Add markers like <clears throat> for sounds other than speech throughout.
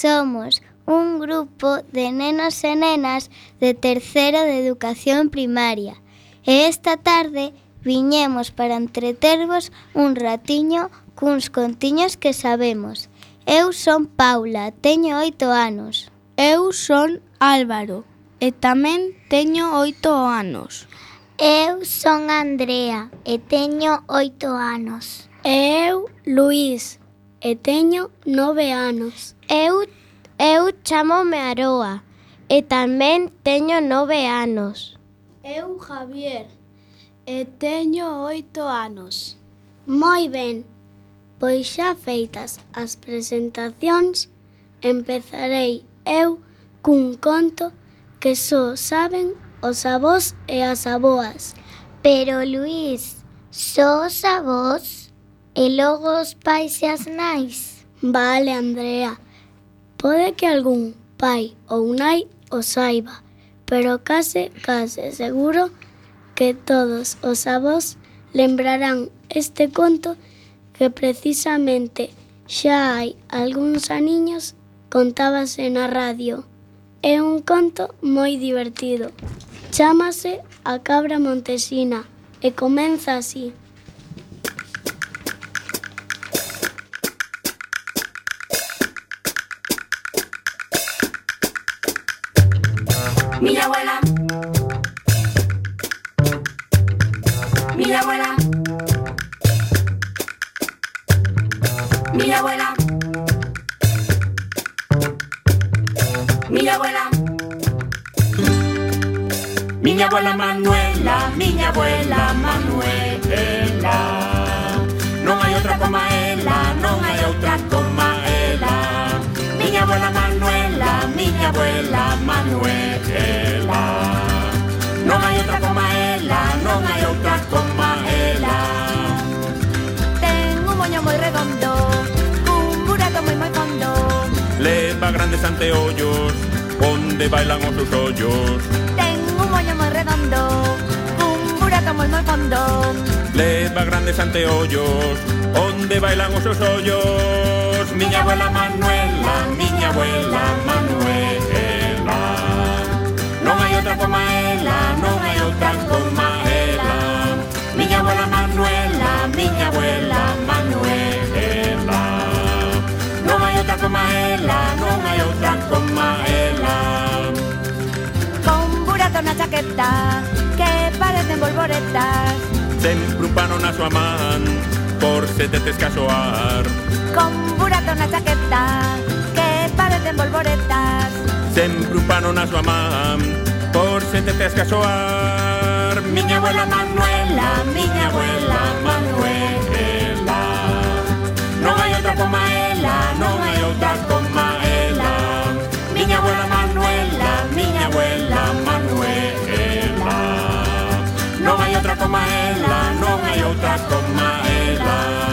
Somos un grupo de nenos e nenas de terceiro de educación primaria e esta tarde viñemos para entretervos un ratiño cuns contiños que sabemos. Eu son Paula, teño oito anos. Eu son Álvaro e tamén teño oito anos. Eu son Andrea e teño oito anos. Eu, Luís, e teño nove anos. Eu, eu chamome Aroa e tamén teño nove anos. Eu, Javier, e teño oito anos. Moi ben, pois xa feitas as presentacións, empezarei eu cun conto que só saben os avós e as aboas. Pero, Luís, só os avós e logo os pais e as nais? Vale, Andrea. Pode que algún pai ou nai o saiba, pero case, case seguro que todos os avós lembrarán este conto que precisamente xa hai algúns aniños contábase na radio. É un conto moi divertido. Chámase A cabra montesina e comeza así. Mi abuela. Mi abuela. Mi abuela. Mi abuela. Mi abuela Manuela, mi abuela Manuela. No hay otra como ella, no hay otra donde bailan sus hoyos. Tengo un moño muy redondo, un buraco muy muy fondo. Les va grandes anteojos, donde bailan sus hoyos. Mi abuela Manuela, mi abuela Manuela. No hay otra como ella, no hay otra como ella. Mi abuela Manuela, mi abuela Manuela. No hay otra como ella, no hay otra como ella plata, una chaqueta, que parecen bolboretas. Sempre un panonazo a man, por setetes casoar. Con burata, una chaqueta, que parecen bolboretas. Sempre un panonazo a man, por setetes casoar. Miña abuela Manuela, miña abuela Manuela. No hay otra como no hay otra como ela. Abuela Manuela abuela Manuela. No hay otra como ella, no hay otra como ella.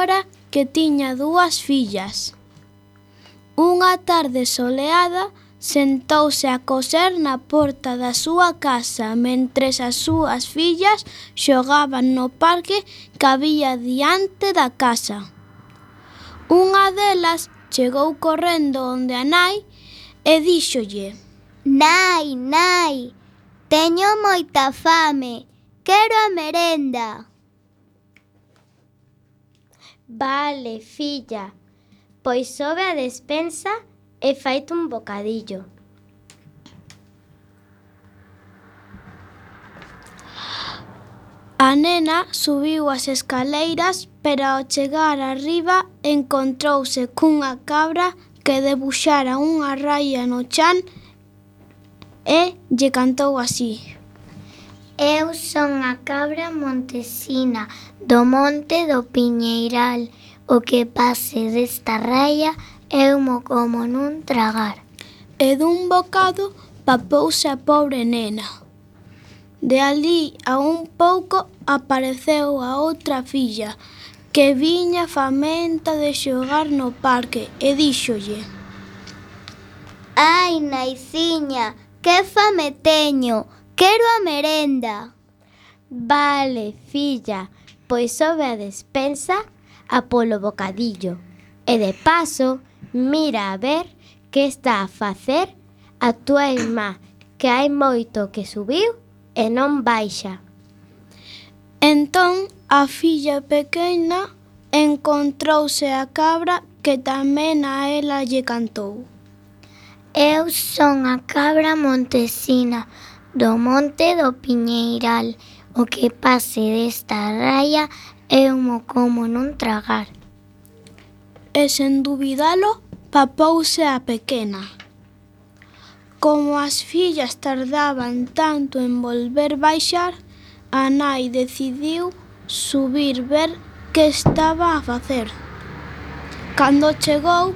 señora que tiña dúas fillas. Unha tarde soleada sentouse a coser na porta da súa casa mentres as súas fillas xogaban no parque que había diante da casa. Unha delas chegou correndo onde a nai e díxolle Nai, nai, teño moita fame, quero a merenda. Vale, filla. Pois sobe a despensa e faite un bocadillo. A nena subiu as escaleiras, pero ao chegar arriba encontrouse cunha cabra que debuxara unha raia no chan e lle cantou así. Eu son a cabra montesina, do monte do Piñeiral. O que pase desta raia eu mo como nun tragar. E dun bocado papouse a pobre nena. De ali a un pouco apareceu a outra filla que viña famenta de xogar no parque e díxolle Ai, naiciña, que fame teño, quero a merenda. Vale, filla, Pois sobe a despensa a polo bocadillo e de paso mira a ver que está a facer a túa irmá que hai moito que subiu e non baixa. Entón a filla pequena encontrouse a cabra que tamén a ela lle cantou. Eu son a cabra montesina do monte do Piñeiral O que pase desta raia é mo como non tragar. E sen dubidalo, papouse a pequena. Como as fillas tardaban tanto en volver baixar, a nai decidiu subir ver que estaba a facer. Cando chegou,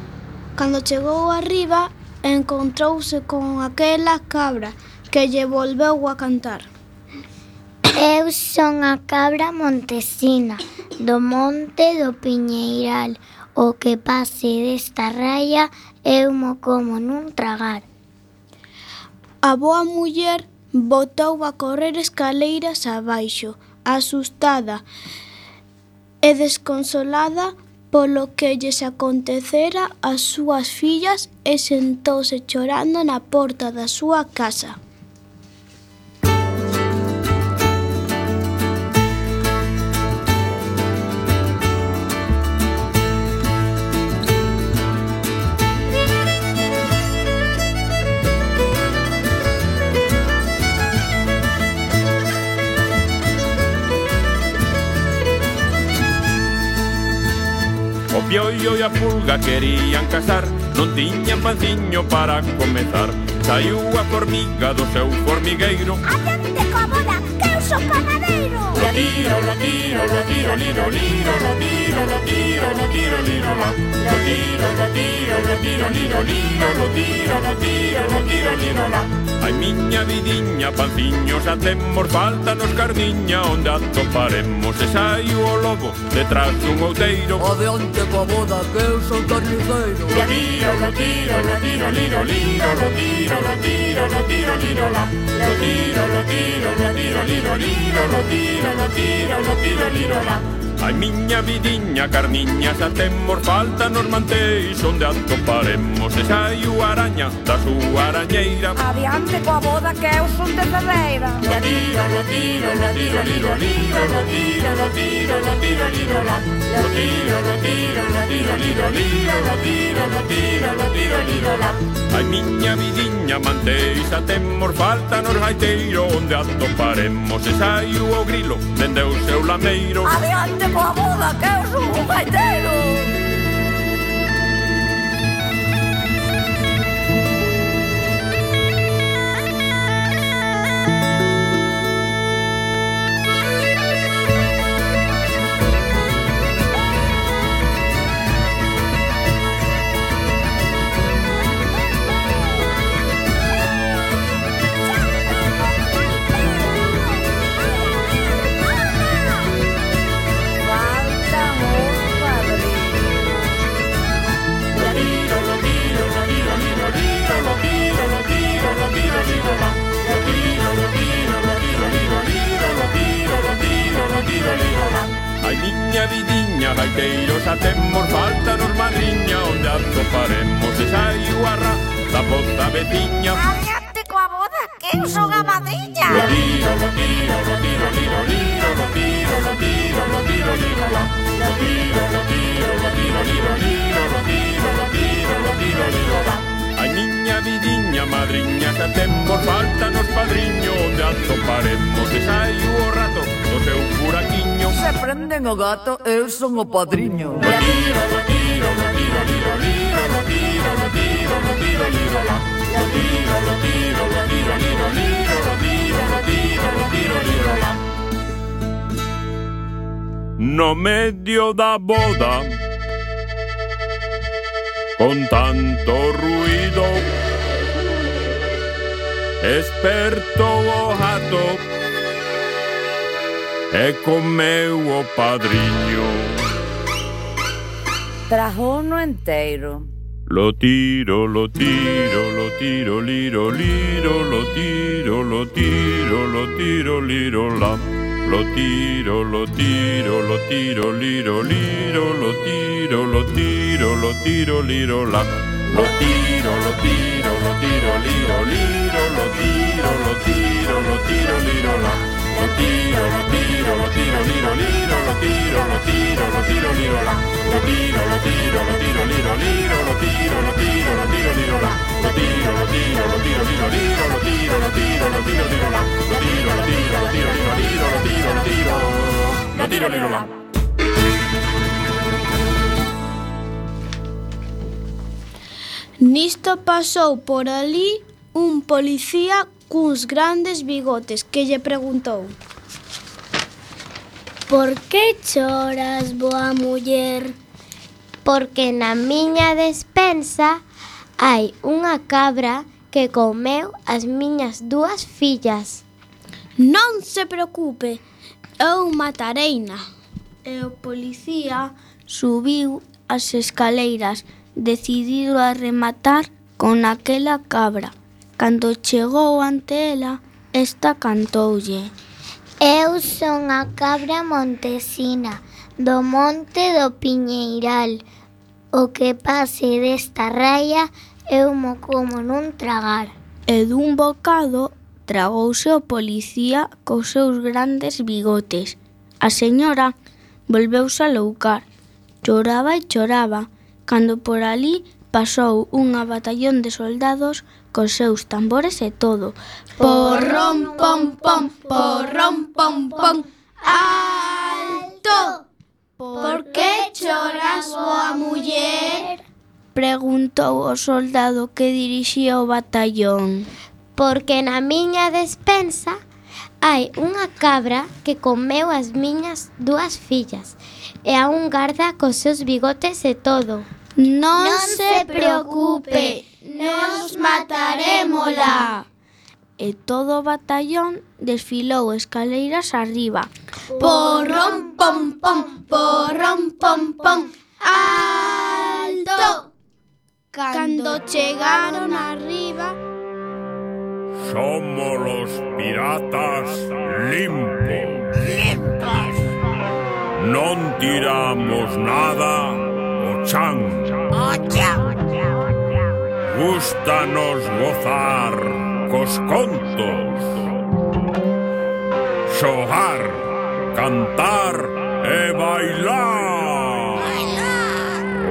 cando chegou arriba, encontrouse con aquela cabra que lle volveu a cantar. Eu son a cabra montesina do monte do Piñeiral. O que pase desta raia eu mo como nun tragar. A boa muller botou a correr escaleiras abaixo, asustada e desconsolada polo que lles acontecera ás súas fillas e sentouse chorando na porta da súa casa. anfibio e a pulga querían casar Non tiñan panciño para comezar Saiu a formiga do seu formigueiro Adiante coa boda, que eu sou panadeiro Lo tiro, lo tiro, lo tiro, liro, liro, lo tiro, lo tiro, lo tiro, liro, la Lo tiro, lo tiro, lo tiro, liro, liro, lo tiro, lo tiro, lo tiro, liro, la Ai miña vidiña, panciños xa temos Falta nos cardiña onde atoparemos E sai o lobo detrás dun outeiro Adiante coa boda que eu sou carniceiro Lo tiro, lo tiro, lo tiro, liro, liro Lo tiro, lo tiro, lo tiro, liro, la Lo tiro, lo tiro, lo tiro, liro, liro Lo tiro, lo tiro, lo tiro, liro, la Ai miña vidiña, carniñas, xa temos falta nos mantéis Onde atoparemos e xai o araña da súa arañeira Adiante coa boda que eu son de Ferreira La tiro, lo tiro, lo tiro, liro, liro, lo tiro, lo tiro, lo tiro, liro, la Lo tiro, lo tiro, lo tiro, liro, liro, lo tiro, lo tiro, lo tiro, liro, la Ai miña vidiña, mantéis a mor falta nos gaiteiro Onde atoparemos e xai o grilo dende o seu lameiro Adiante o amor daquele. Tiro, liro, la. No medio da boda. Con tanto ruido. Esperto o jato E comeu o padriño Trajono enteiro. Lo tiro, lo tiro, lo tiro, liro, liro, lo tiro, lo tiro, lo tiro, liro, la. Lo tiro, lo tiro, lo tiro, liro, liro, lo tiro, lo tiro, lo tiro, liro, la. Lo tiro, lo tiro, lo tiro, liro, liro, lo tiro, lo tiro, lo tiro, liro, la. Lo tiro, lo tiro, lo tiro, liro, liro, lo tiro, lo tiro, lo tiro, liro, la. Lo tiro, lo tiro, lo tiro, liro, liro, lo tiro, lo tiro, lo tiro, liro, la. Lo tiro, lo tiro, lo tiro, liro, liro, lo tiro, lo tiro, lo tiro, liro, la. Lo tiro, lo tiro, lo tiro, liro, liro, lo tiro, lo tiro, lo tiro, liro, la. Nisto pasou por ali un policía cuns grandes bigotes que lle preguntou. Por que choras, boa muller? Porque na miña despensa hai unha cabra que comeu as miñas dúas fillas. Non se preocupe, eu matareina. E o policía subiu as escaleiras decidido a rematar con aquela cabra. Cando chegou ante ela, esta cantoulle. Eu son a cabra montesina do monte do Piñeiral. O que pase desta raia eu mo como nun tragar. E dun bocado tragouse o policía cos seus grandes bigotes. A señora volveuse a loucar. Choraba e choraba, cando por ali pasou unha batallón de soldados cos seus tambores e todo. Porrón, pom, pom, porrón, pom, pom, alto! Por que choras, boa muller? Preguntou o soldado que dirixía o batallón. Porque na miña despensa hai unha cabra que comeu as miñas dúas fillas e a un garda cos seus bigotes e todo. Non, non se preocupe, Nos matarémola. E todo o batallón desfilou escaleiras arriba. Porrón, pom, pom, porrón, pom, pom, alto. Cando chegaron arriba... Somos los piratas limpos. Limpos. Non tiramos nada o chan. O chan. Gústanos gozar cos contos. Xogar, cantar e bailar.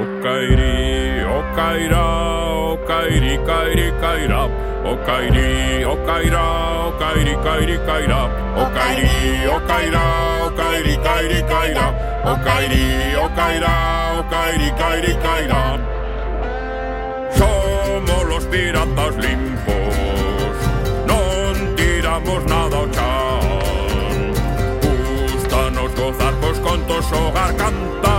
O cairí, o cairá, o cairí, cairí, cairá. O cairí, o cairá, o cairí, cairí, cairá. O cairí, o cairá, o cairí, cairí, cairá. O cairí, o cairá, o cairí, cairí, cairá. botas limpos Non tiramos nada ao chan. Gústanos gozar pois contos xogar cantar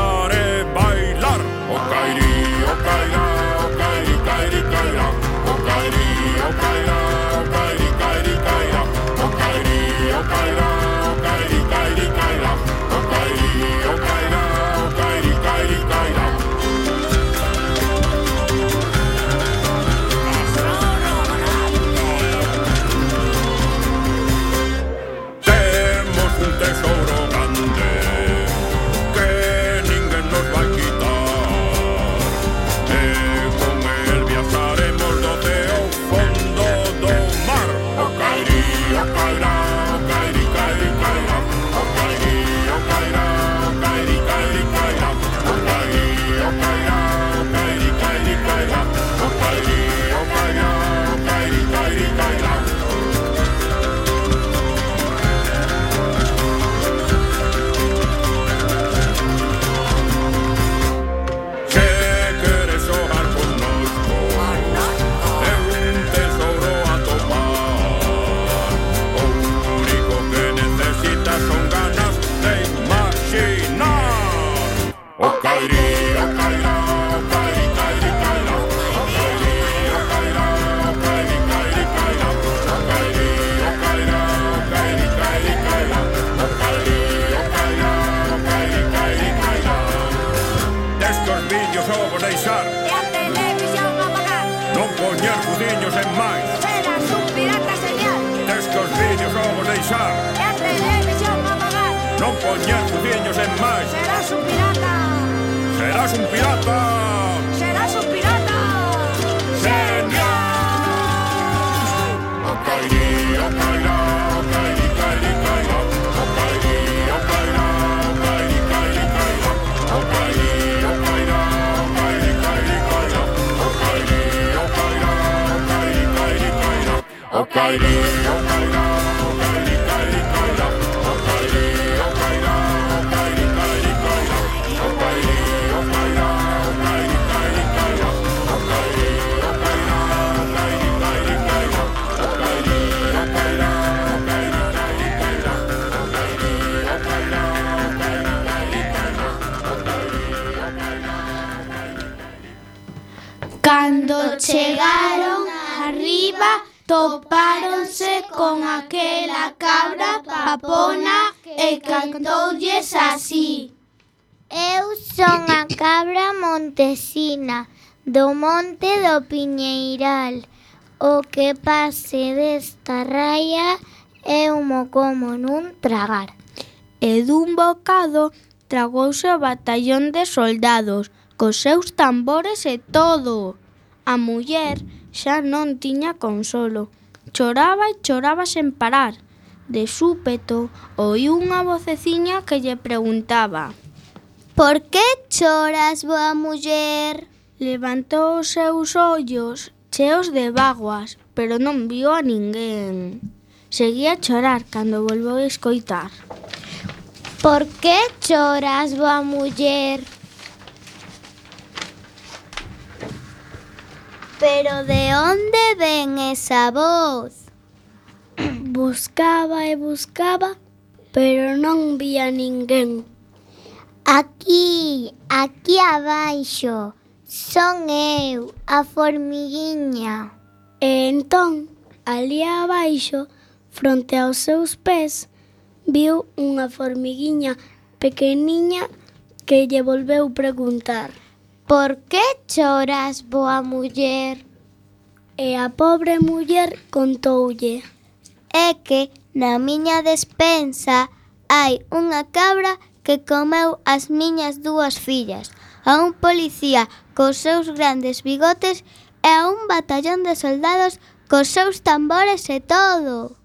serás un pirata. Serás un pirata. Genial. Okairi, okaira, okairi, cabra montesina do monte do Piñeiral. O que pase desta raia é mo como nun tragar. E dun bocado tragouse o batallón de soldados, cos seus tambores e todo. A muller xa non tiña consolo. Choraba e choraba sen parar. De súpeto, oí unha voceciña que lle preguntaba: Por que choras, boa muller? Levantou os seus ollos cheos de vaguas, pero non viu a ninguén. Seguía a chorar cando volveu a escoitar. Por que choras, boa muller? Pero de onde ven esa voz? Buscaba e buscaba, pero non vía ninguén. Aquí, aquí abaixo, son eu, a formiguiña. E entón, ali abaixo, fronte aos seus pés, viu unha formiguiña pequeniña que lle volveu preguntar. Por que choras, boa muller? E a pobre muller contoulle. É que na miña despensa hai unha cabra que comeu as miñas dúas fillas, a un policía cos seus grandes bigotes e a un batallón de soldados cos seus tambores e todo.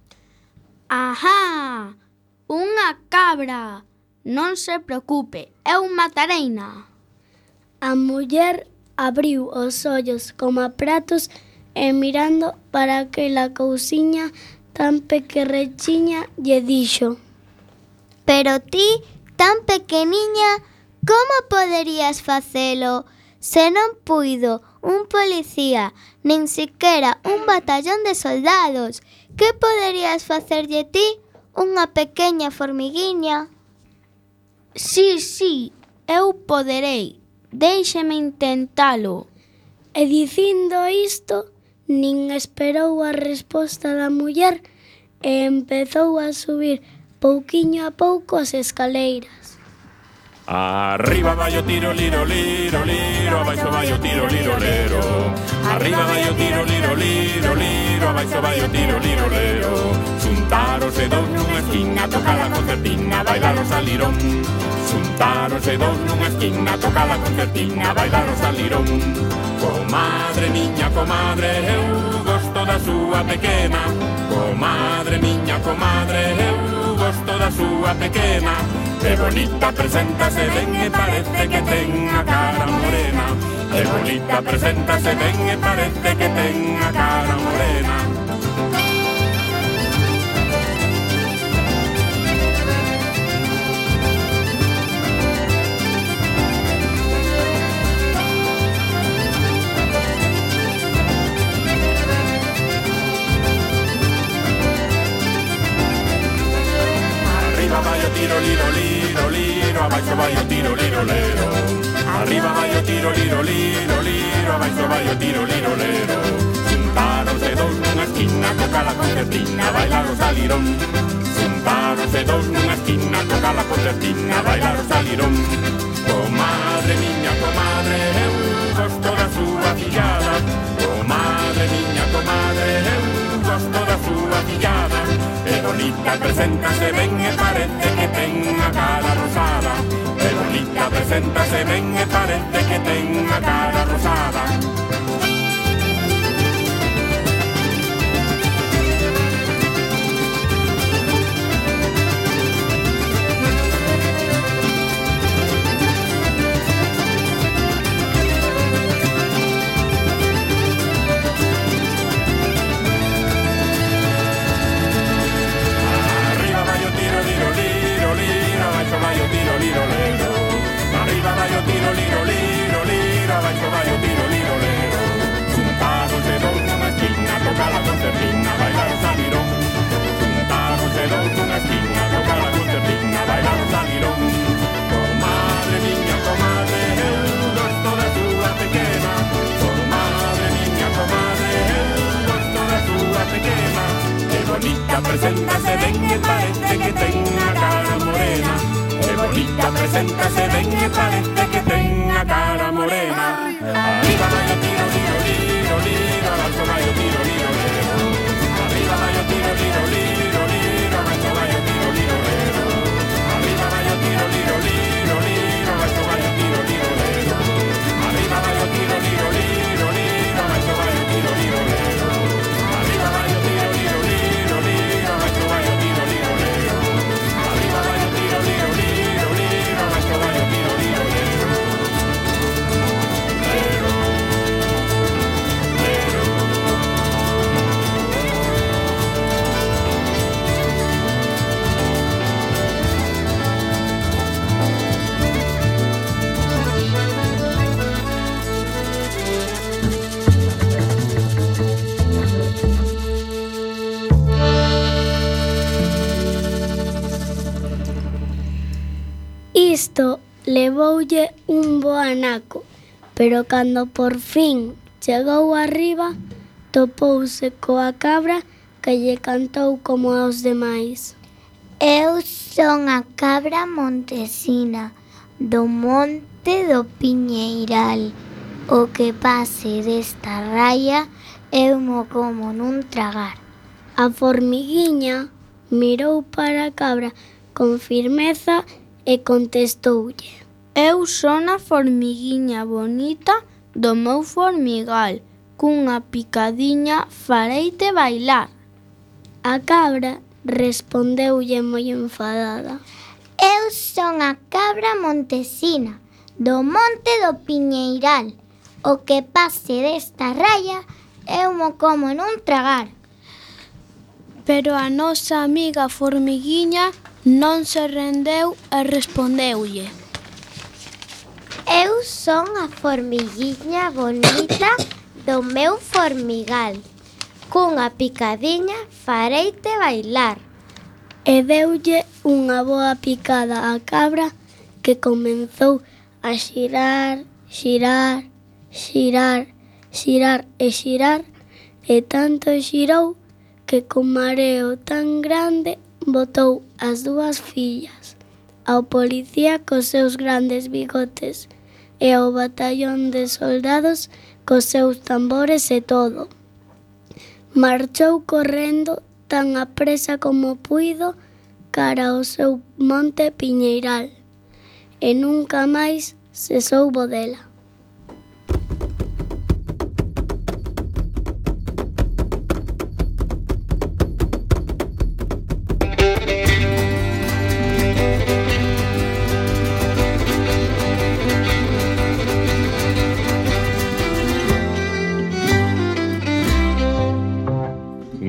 Ajá! Unha cabra! Non se preocupe, eu matareina. A muller abriu os ollos como a pratos e mirando para aquela cousiña tan pequerrechiña lle dixo Pero ti tan pequeniña, como poderías facelo? Se non puido un policía, nin siquera un batallón de soldados, que poderías facerlle ti unha pequeña formiguiña? Sí, sí, eu poderei, Déixeme intentalo. E dicindo isto, nin esperou a resposta da muller e empezou a subir pouquiño a pouco as escaleiras. Arriba vai o tiro, liro, liro, liro, abaixo vai o tiro, liro, lero. Arriba vai o tiro, liro, liro, liro, abaixo vai o tiro, liro, lero. Xuntáronse dous nunha esquina, tocar a concertina, bailar o salirón. Xuntáronse dous nunha esquina, tocar a concertina, bailar o salirón. Comadre miña, comadre, eu gosto da súa pequena. Comadre miña, comadre, eu agosto da súa pequena Que bonita preséntase ben e parece que ten a cara morena. Que bonita preséntase ben e parece que ten a cara morena. tiro, liro, liro, liro, abaixo vai o tiro, liro, lero. Arriba vai o tiro, liro, liro, liro, abaixo vai o tiro, liro, lero. de dous nunha esquina, co cala concertina, bailar o salirón. de dous nunha esquina, co la concertina, bailar o salirón. Comadre miña, comadre, eu gosto da súa fillada. Comadre miña, comadre, eu gosto da súa fillada bonita presenta, se ven, me parece que tenga cara rosada. Qué bonita presenta, se ven, parece que tenga cara rosada. liro, liro, liro, liro, liro, liro, liro. Juntaron de dos una esquina, toca la concertina, bailar salirón. Juntaron de dos una esquina, toca la concertina, bailar salirón. Comadre niña, comadre, el rostro de tu pequeña. Comadre niña, comadre, el rostro de tu pequeña. Qué bonita presenta se ven que parece que tenga cara morena. Qué bonita presenta se ven que parece levoulle un bo anaco, pero cando por fin chegou arriba, topouse coa cabra que lle cantou como aos demais. Eu son a cabra montesina do monte do Piñeiral. O que pase desta raya eu mo como nun tragar. A formiguiña mirou para a cabra con firmeza e e contestoulle Eu son a formiguiña bonita do meu formigal, cunha picadiña fareite bailar. A cabra respondeulle moi enfadada. Eu son a cabra montesina, do monte do Piñeiral. O que pase desta raya eu mo como nun tragar. Pero a nosa amiga formiguiña Non se rendeu e respondeulle. Eu son a formiguiña bonita do meu formigal. Cunha picadiña fareite bailar. E deulle unha boa picada á cabra que comenzou a xirar, xirar, xirar, xirar e xirar e tanto xirou que con mareo tan grande botou as dúas fillas, ao policía cos seus grandes bigotes e ao batallón de soldados cos seus tambores e todo. Marchou correndo tan apresa como puido cara ao seu monte piñeiral e nunca máis se soubo dela.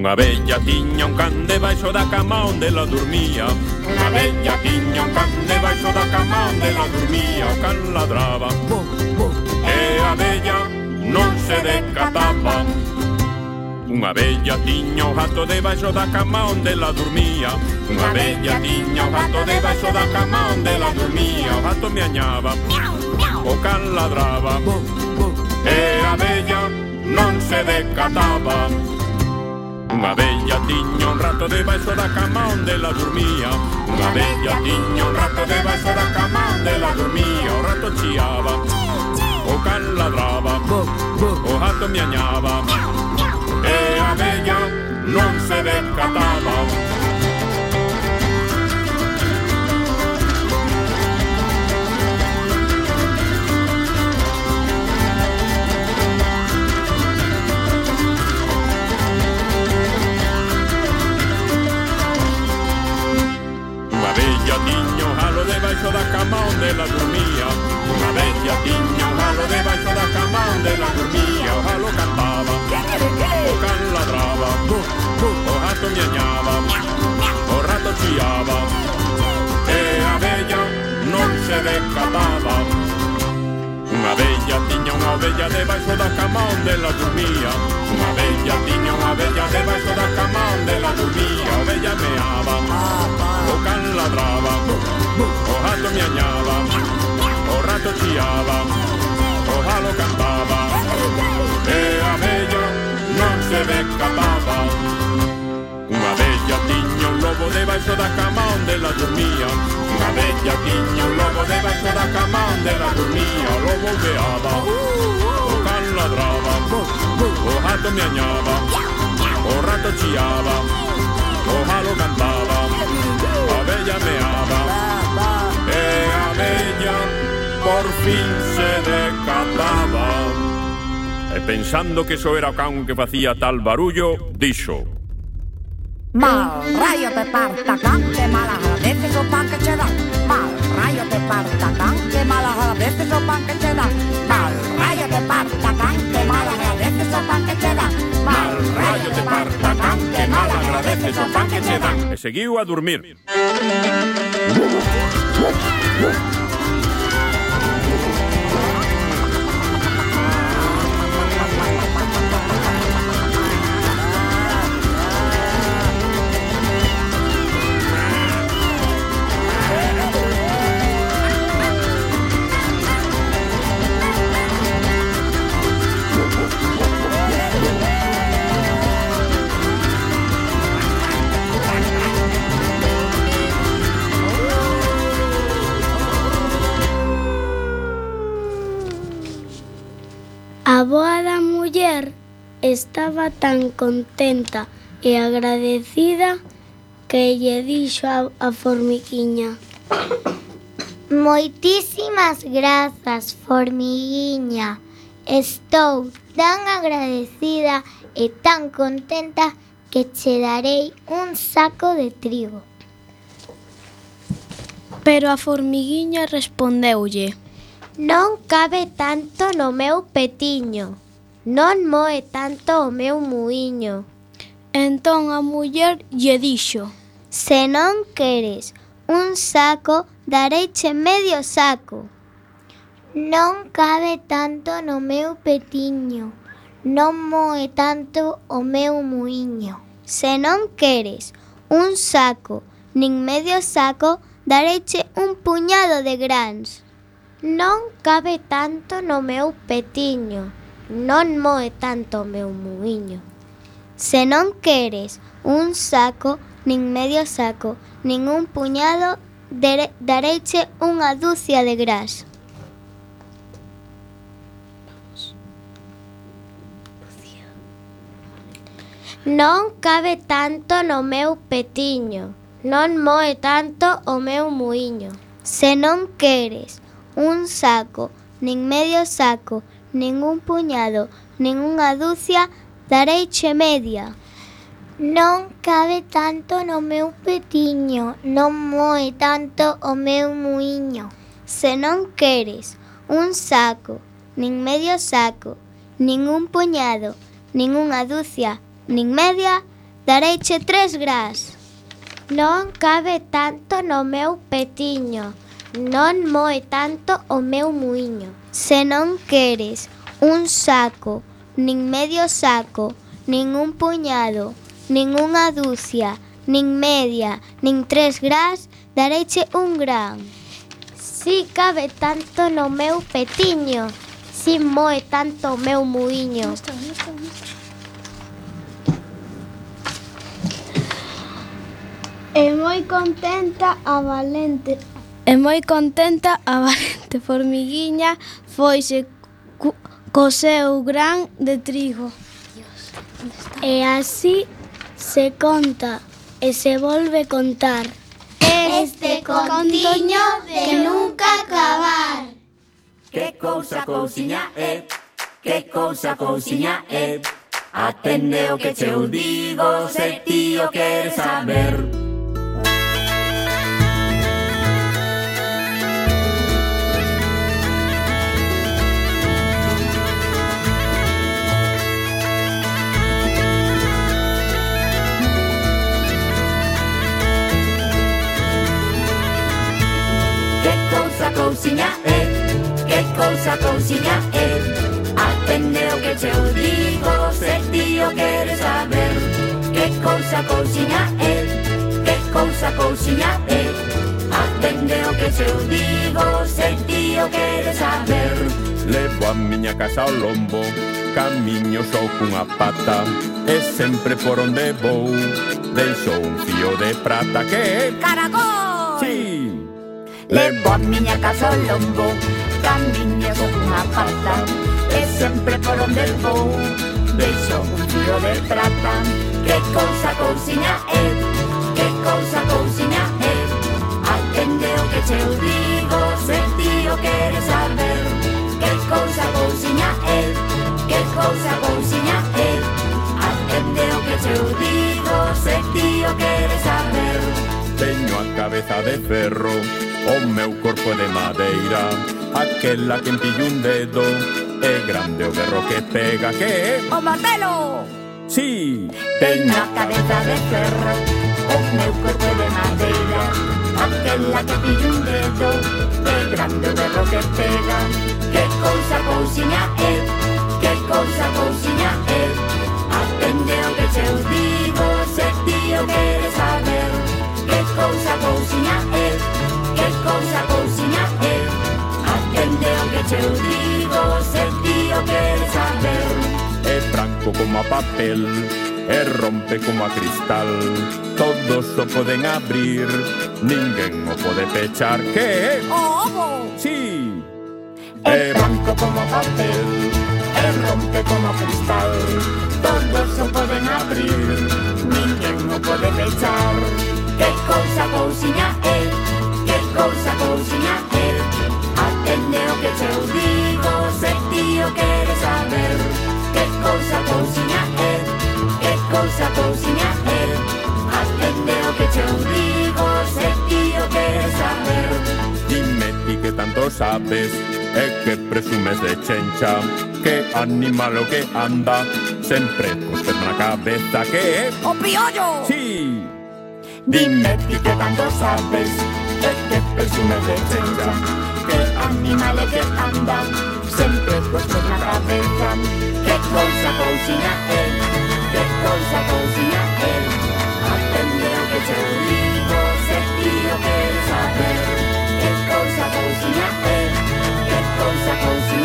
Unha bella tiña un can debaixo da cama onde la dormía Unha bella tiña un can debaixo da cama onde la dormía O can ladraba E a bella non se decataba. Unha bella tiña o gato debaixo da cama onde la dormía Unha bella tiña o gato debaixo da cama onde la dormía O gato me añaba O can ladraba E a bella non se decataba Una veglia digna, un ratto de essere da cama onde la dormia. Una veglia digna, un ratto de essere da cama onde la dormia. Un ratto ciava, o can ladrava, o gatto miagnava. E a veglia non se decatava. vella tiña un jalo debaixo da cama onde la dormía Unha vella tiña un jalo debaixo da cama onde la dormía O jalo cantaba, o can ladraba O rato miañaba, o rato chiaba E a vella non se decataba Unha vella tiña unha ovella debaixo da cama onde la dormía. Unha vella tiña unha ovella debaixo da cama onde la dormía. A ovella meaba, o can ladraba O gato miañaba, o rato chiaba O galo cantaba. E a vella non se me escapaba. Unha vella tiña lobo debaixo da cama onde la dormía. Unha bella tiña un lobo debaixo da cama onde la dormía. O lobo veaba, o can ladraba O gato miañaba, o rato chiaba O jalo cantaba, a bella meaba. E a bella por fin se decataba E pensando que eso era o can que facía tal barullo, dixo Mal rayo te parta can, que malas a las veces pan que te dan. Mal rayo te parta can, que malas a las veces pan que te dan. Mal rayo te parta can, que malas a las veces pan que te dan. Mal rayo te parta can, que malas a las veces pan que te dan. He seguido a dormir. A boa da muller estaba tan contenta e agradecida que lle dixo a, a formiguiña. Moitísimas grazas, formiguiña. Estou tan agradecida e tan contenta que che darei un saco de trigo. Pero a formiguiña respondeulle: Non cabe tanto no meu petiño, non moe tanto o meu muiño. Entón a muller lle dixo: Se non queres un saco, dareiche medio saco. Non cabe tanto no meu petiño, non moe tanto o meu muiño. Se non queres un saco, nin medio saco, dareiche un puñado de grans. Non cabe tanto no meu petiño, non moe tanto o meu muiño. Se non queres un saco, nin medio saco, nin un puñado, dareiche unha dúcia de gras. Non cabe tanto no meu petiño, non moe tanto o meu muiño. Se non queres un saco, nin medio saco, nin un puñado, nin unha dúcia, dareiche media. Non cabe tanto no meu petiño, non moe tanto o meu muiño. Se non queres un saco, nin medio saco, nin un puñado, nin unha dúcia, nin media, dareiche tres gras. Non cabe tanto no meu petiño, Non moe tanto o meu muiño. Se non queres un saco, nin medio saco, nin un puñado, nin unha dúcia, nin media, nin tres grás, dareiche un gran. Si cabe tanto no meu petiño, si moe tanto o meu muiño. E moi contenta a valente E moi contenta <laughs> a valente formiguiña foise co, co seu gran de trigo. Dios, e así se conta e se volve contar. Este contiño de nunca acabar. Que cousa cousiña é, que cousa cousiña é. Atende o que che digo, se tío queres saber. consigna eh, è, che cosa consigna eh. è. Attendeo che te digo dico se Dio queres saber eh, Que cousa cousiña é Que cousa cousiña é Attendeo che te digo dico se o queres saber. Levo a miña casa ao lombo, camiño só cunha pata, e sempre por onde vou, deixo un fío de prata que... Caracol! Levo a miña casa ao lombo con unha pata E sempre por onde vou Deixo un fío de prata Que cousa cousiña é Que cousa cousiña é Atende o que che eu digo Se ti o queres saber Que cousa cousiña é Que cousa cousiña é Atende o que che eu digo Se ti o queres saber. Teño a cabeza de ferro O meu corpo de madeira Aquela que empillo un dedo É grande o berro que pega Que é? O martelo! Sí! Teño a cabeza de ferro O meu corpo de madeira Aquela que empillo un dedo É grande o berro que pega Que cousa cousinha é Que cousa cousinha é Atende o que se os ce lo dico se Dio per saber. É franco como a papel, e rompe como a cristal. Todos o poden abrir, ninguén o pode pechar. Que é? ¡Ojo! Sí. É franco como a papel, e rompe como a cristal. Todos o poden abrir, ninguén o pode pechar. Que cousa cousiña é, que cousa cousiña é. Etneo que che digo Se ti o queres saber Que cousa cousiña é Que cousa cousiña é Etneo que che digo Se ti o queres saber. Dime ti que tanto sabes? E que presumes de chencha Que animal o que anda. Sempre cos pés na cabeza Que é o ¡Oh, piollo Sí. Dime ti que tanto sabes? E que presumes de chencha animales que andan, siempre puesto en la cabeza. ¿Qué cosa cocina él? ¿Qué cosa cocina él? Atendió que se unido, se tío quiere saber. ¿Qué cosa cocina él? ¿Qué cosa cocina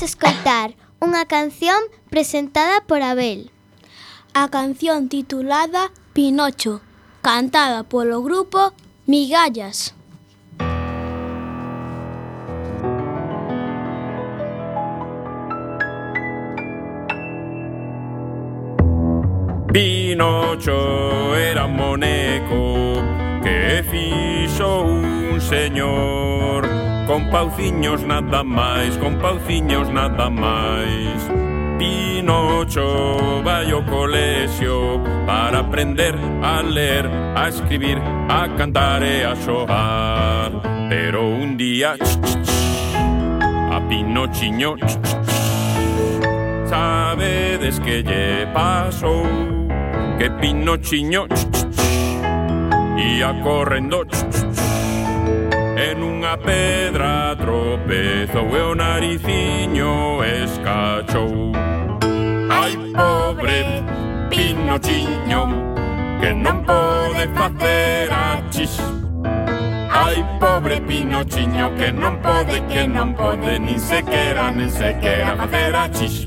imos escoitar unha canción presentada por Abel. A canción titulada Pinocho, cantada polo grupo Migallas. Pinocho era un moneco que fixo un señor Con pauciños nada máis, con pauciños nada máis Pinocho vai ao colexio para aprender a ler, a escribir, a cantar e a xogar Pero un día ch, ch, ch, a Pinochiño ch, ch, ch, Sabedes que lle pasou Que Pinochiño ch, ch, ch, Ia correndo ch, ch, en unha pedra tropezou e o nariciño escachou. Ai pobre pinochiño que non pode facer chis Ai pobre pinochiño que non pode, que non pode Nin sequera, nin sequera facer achis.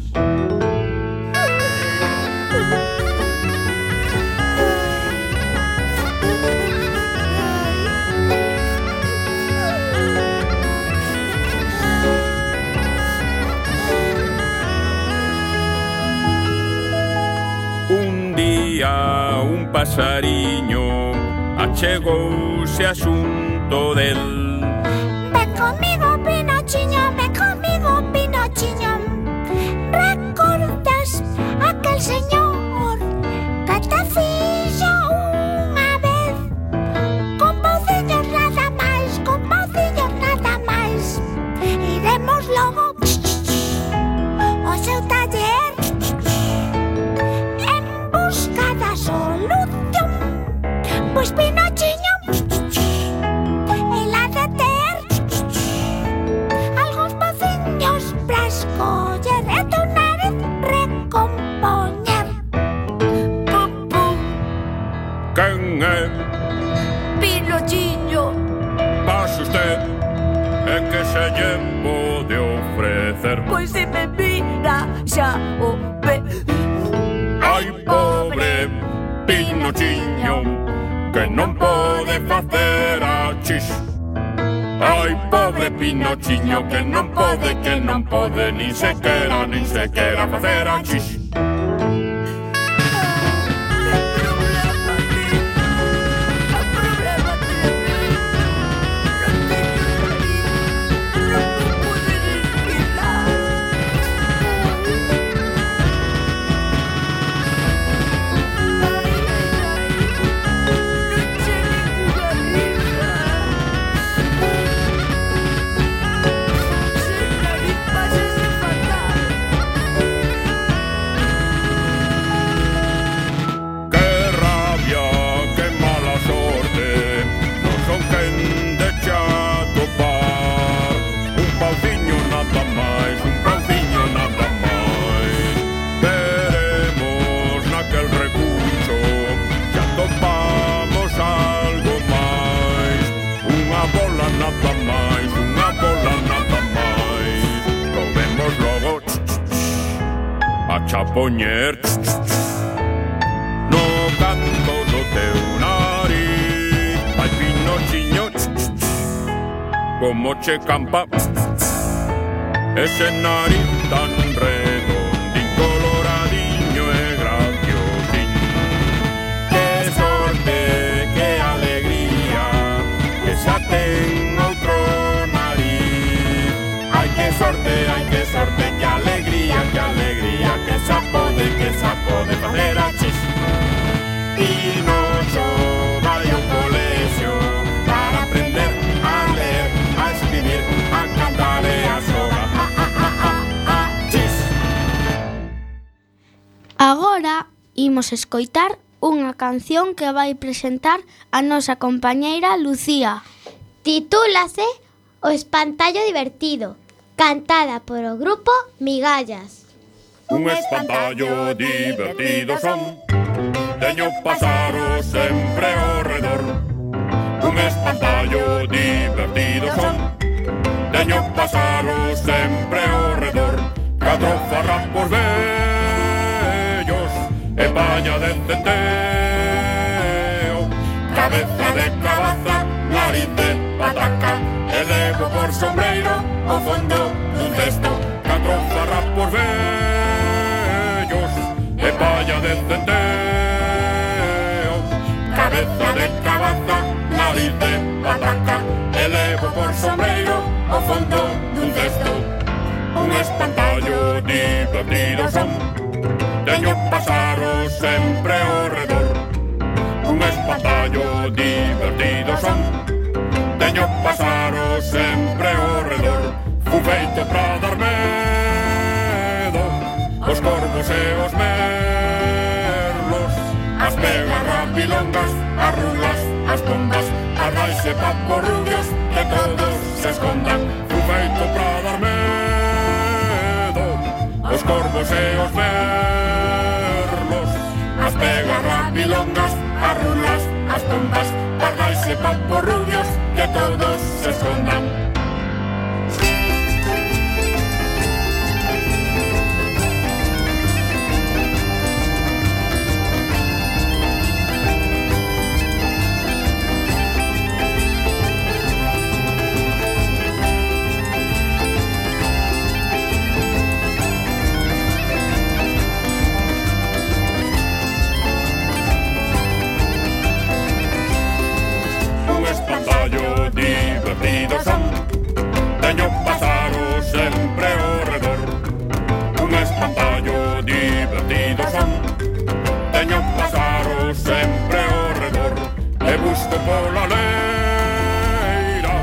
día un pasariño. Achegouse asunto del. Ven comigo, Pinochiño, Jode niin se kerran, niin se kerran mä verran noche campa. Ese nariz tan redondín, coloradinho e graciosín. Que sorte, que alegría, que xa ten outro nariz. Ai que sorte, ai que sorte, que alegría, que alegría, que xa pode, que xa pode facer a imos escoitar unha canción que vai presentar a nosa compañeira Lucía. Titúlase O espantallo divertido, cantada por o grupo Migallas. Un espantallo divertido son Teño pasaro sempre ao redor Un espantallo divertido son Teño pasaro sempre ao redor Catro farrapos verdes e paña de teteo Cabeza de cabaza, nariz de pataca. E levo por sombreiro o fondo dun cesto. Catro zarrapos vellos e paña de teteo Cabeza de cabaza, nariz de pataca. E levo por sombreiro o fondo dun cesto. Un espantallo divertido son teño pasar sempre ao redor. Un espantallo divertido son. Teño pasaro sempre ao redor. Fun feito pra dar medo Os corvos e os merlos. As pegas rapilongas, as rulas, as pombas As e paporrubios que todos se escondan. Fun feito pra dar medo os corvos e os merlos As pegas rapilongas, as rulas, as tumbas Pardais e paporrubios, que todos se escondan. corpo pola leira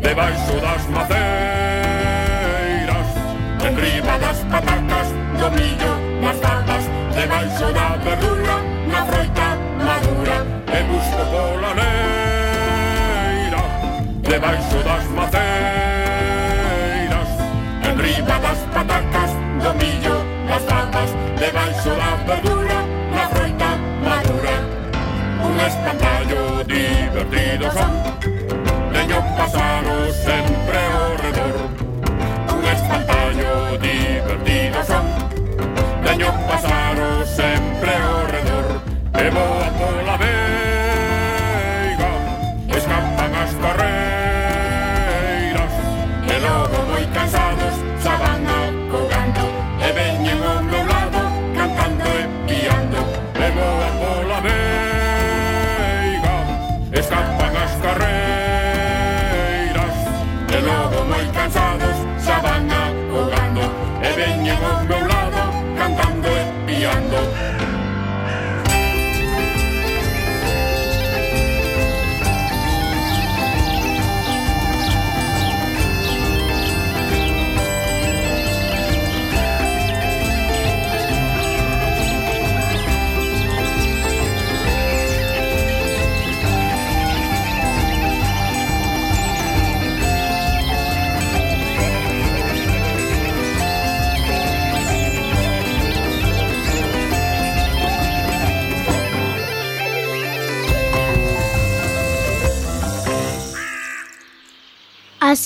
Debaixo das maceiras Enriba das patacas, do millo, nas barbas Debaixo da verdura, na froita madura E busco pola leira Debaixo das maceiras Enriba das patacas, do millo, nas barbas Debaixo da verdura un espantallo divertido son. De ellos pasaron siempre alrededor. Un espantallo divertido son. De ellos pasaron siempre alrededor. Hemos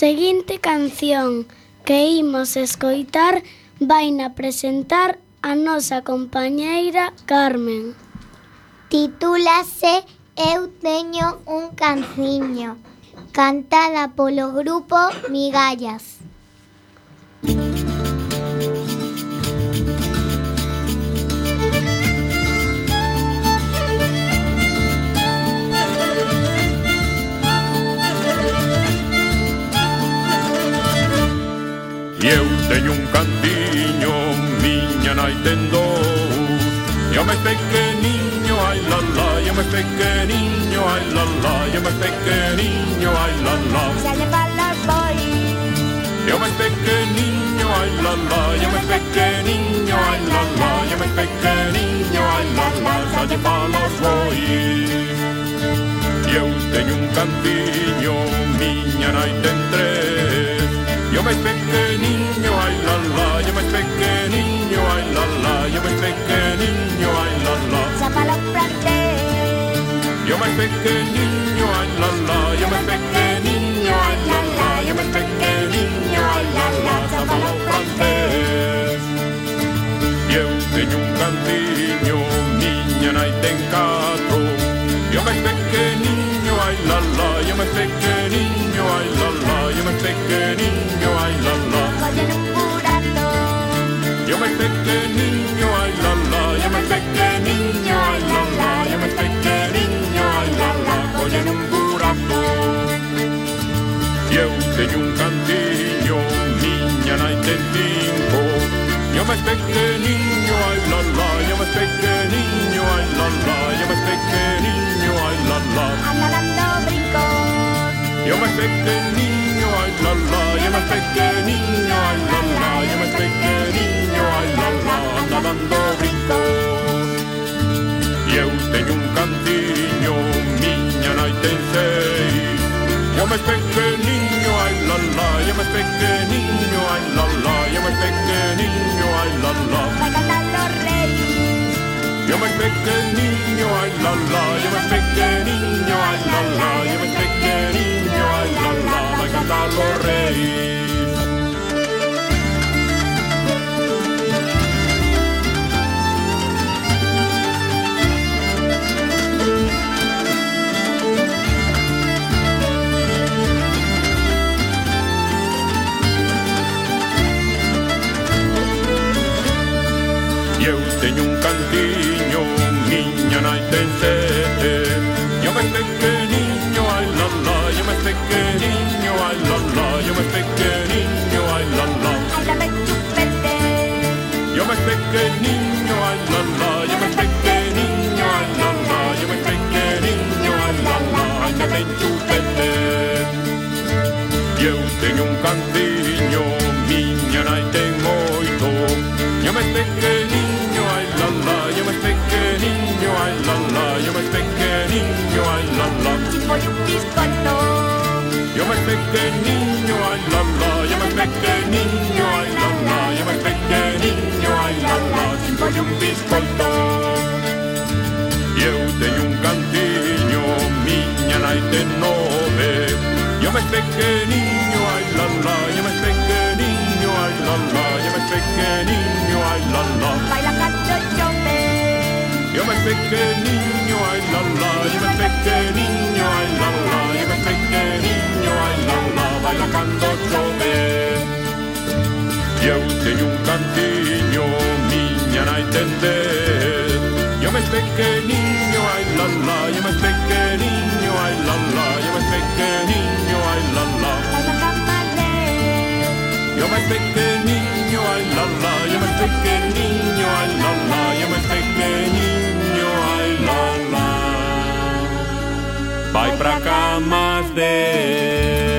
seguinte canción que imos escoitar vaina presentar a nosa compañeira Carmen. Titúlase Eu teño un canciño, cantada polo grupo Migallas. E eu teño un cantiño, miña nai ten dous E o máis pequeniño, ai la la E o máis pequeniño, ai la la E o máis pequeniño, ai la la. Xa lle falas boi E o máis pequeniño, ai la la E o máis pequeniño, ai la la E o máis pequeniño, ai la la Xa lle falas boi E eu teño un cantiño, miña nai ten tres Yo me pequeño, ay la la, yo me pequeño, ay la la, yo me pequeño, ay la la. Zapalo Yo me pequeño, ay la la, yo me pequeño, ay la la, yo me pequeño, ay la la, zapalo francés. Eu teño un cantiño, miña nai ten catro, yo me pequeño, ay la la, yo me pequeño, ay la la, yo me pequeño, pequeniño, ay la la, yo más pequeniño, ay la la, yo más pequeniño, ay la la. Anda dando brincos. Yo más pequeniño, ay la la, yo más pequeniño, ay la la, yo más pequeniño, ay la la, anda dando brincos. Eu teño un cantiño, miña nai ten seis. Llama es pequeño, ay la la, llama es pequeño, ay la la, llama es pequeño, ay la la. Llama es pequeño, ay la la, llama es pequeño, ay la la, llama es pequeño, ay la la, la cantar los reyes. pequeñinho, ay la la, yo me pequeñinho, ay la la, yo me pequeñinho, ay la la. Ay la me chupete. Yo me pequeñinho, ay la la, yo me pequeñinho, ay la la, yo me pequeñinho, ay la la, ay la me chupete. Eu tenho um cantinho, minha nai tem oito, yo me pequeñinho, ay la la, yo me pequeñinho, ay la la, yo me pequeñinho la la. Sin voi juppis canto. Yo me pequeño, ay la la. Yo me pequeño, ay la la. Yo me pequeño, ay la la. Sin voi juppis canto. Eu dei un cantinho, minha naite nove. Yo me pequeño, ay la la. Yo me pequeño, ay la la. Yo me pequeño, ay la la. Baila canto yo. Yo me niño ay la la, yo me niño ay la la, yo me niño ay la la, baila cando chove. Eu teño un cantiño, miña na entender. Yo me pequeño, ay la la, yo me pequeño, ay la la, yo me pequeño, ay la la. Yo me pequeño, ay la la, yo me pequeño, ay la la, yo me pequeño. Vai pra cá, mas de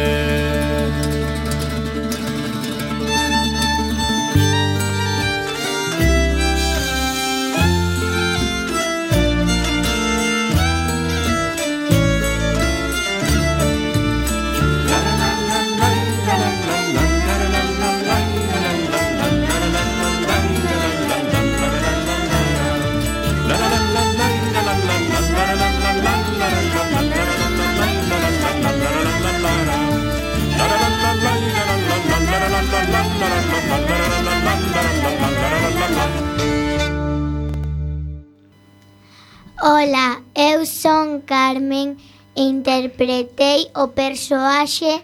Ola, eu son Carmen e interpretei o persoaxe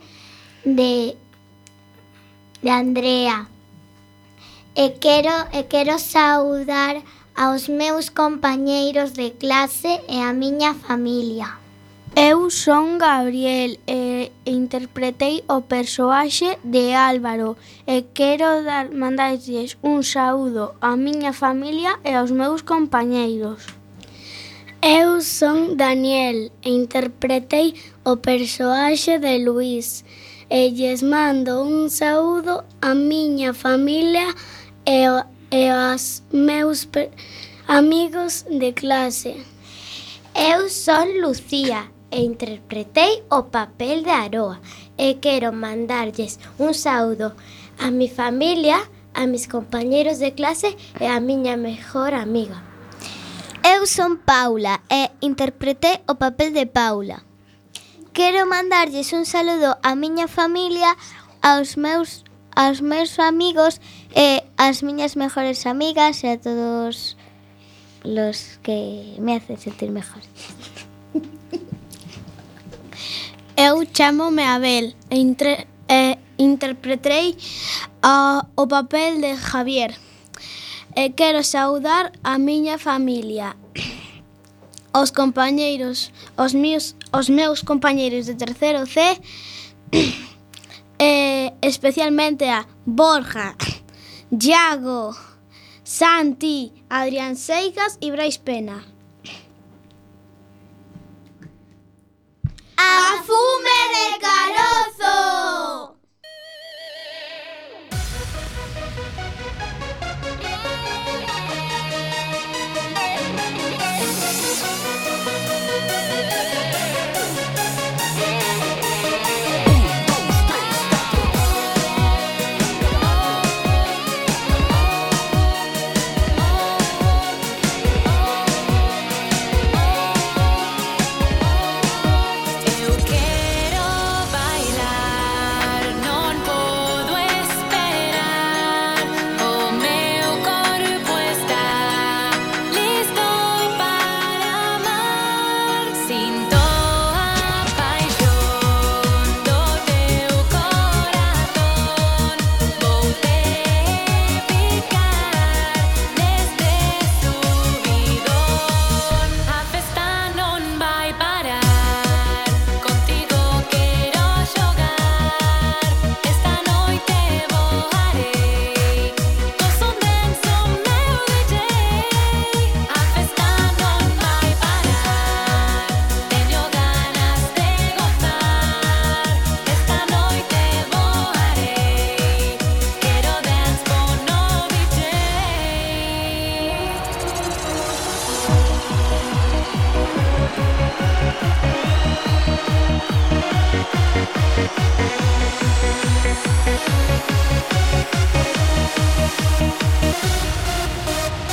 de, de Andrea. E quero, e quero saudar aos meus compañeiros de clase e a miña familia. Eu son Gabriel e interpretei o persoaxe de Álvaro e quero dar mandarlles un saúdo á miña familia e aos meus compañeiros. Eu son Daniel e interpretei o persoaxe de Luís e lles mando un saúdo á miña familia e, e aos meus amigos de clase. Eu son Lucía e interpretei o papel de Aroa e quero mandarlles un saúdo a mi familia, a mis compañeros de clase e a miña mellor amiga. Eu son Paula e interpretei o papel de Paula. Quero mandarlles un saludo á miña familia, aos meus aos meus amigos e ás miñas mejores amigas e a todos los que me hacen sentir mejor. Eu chamome Abel e, intre, e interpretei a, o papel de Javier. E quero saudar a miña familia, os compañeiros, os meus, os meus compañeiros de terceiro C, <clears throat> e especialmente a Borja, Iago, Santi, Adrián Seigas e Brais Pena. Carozo.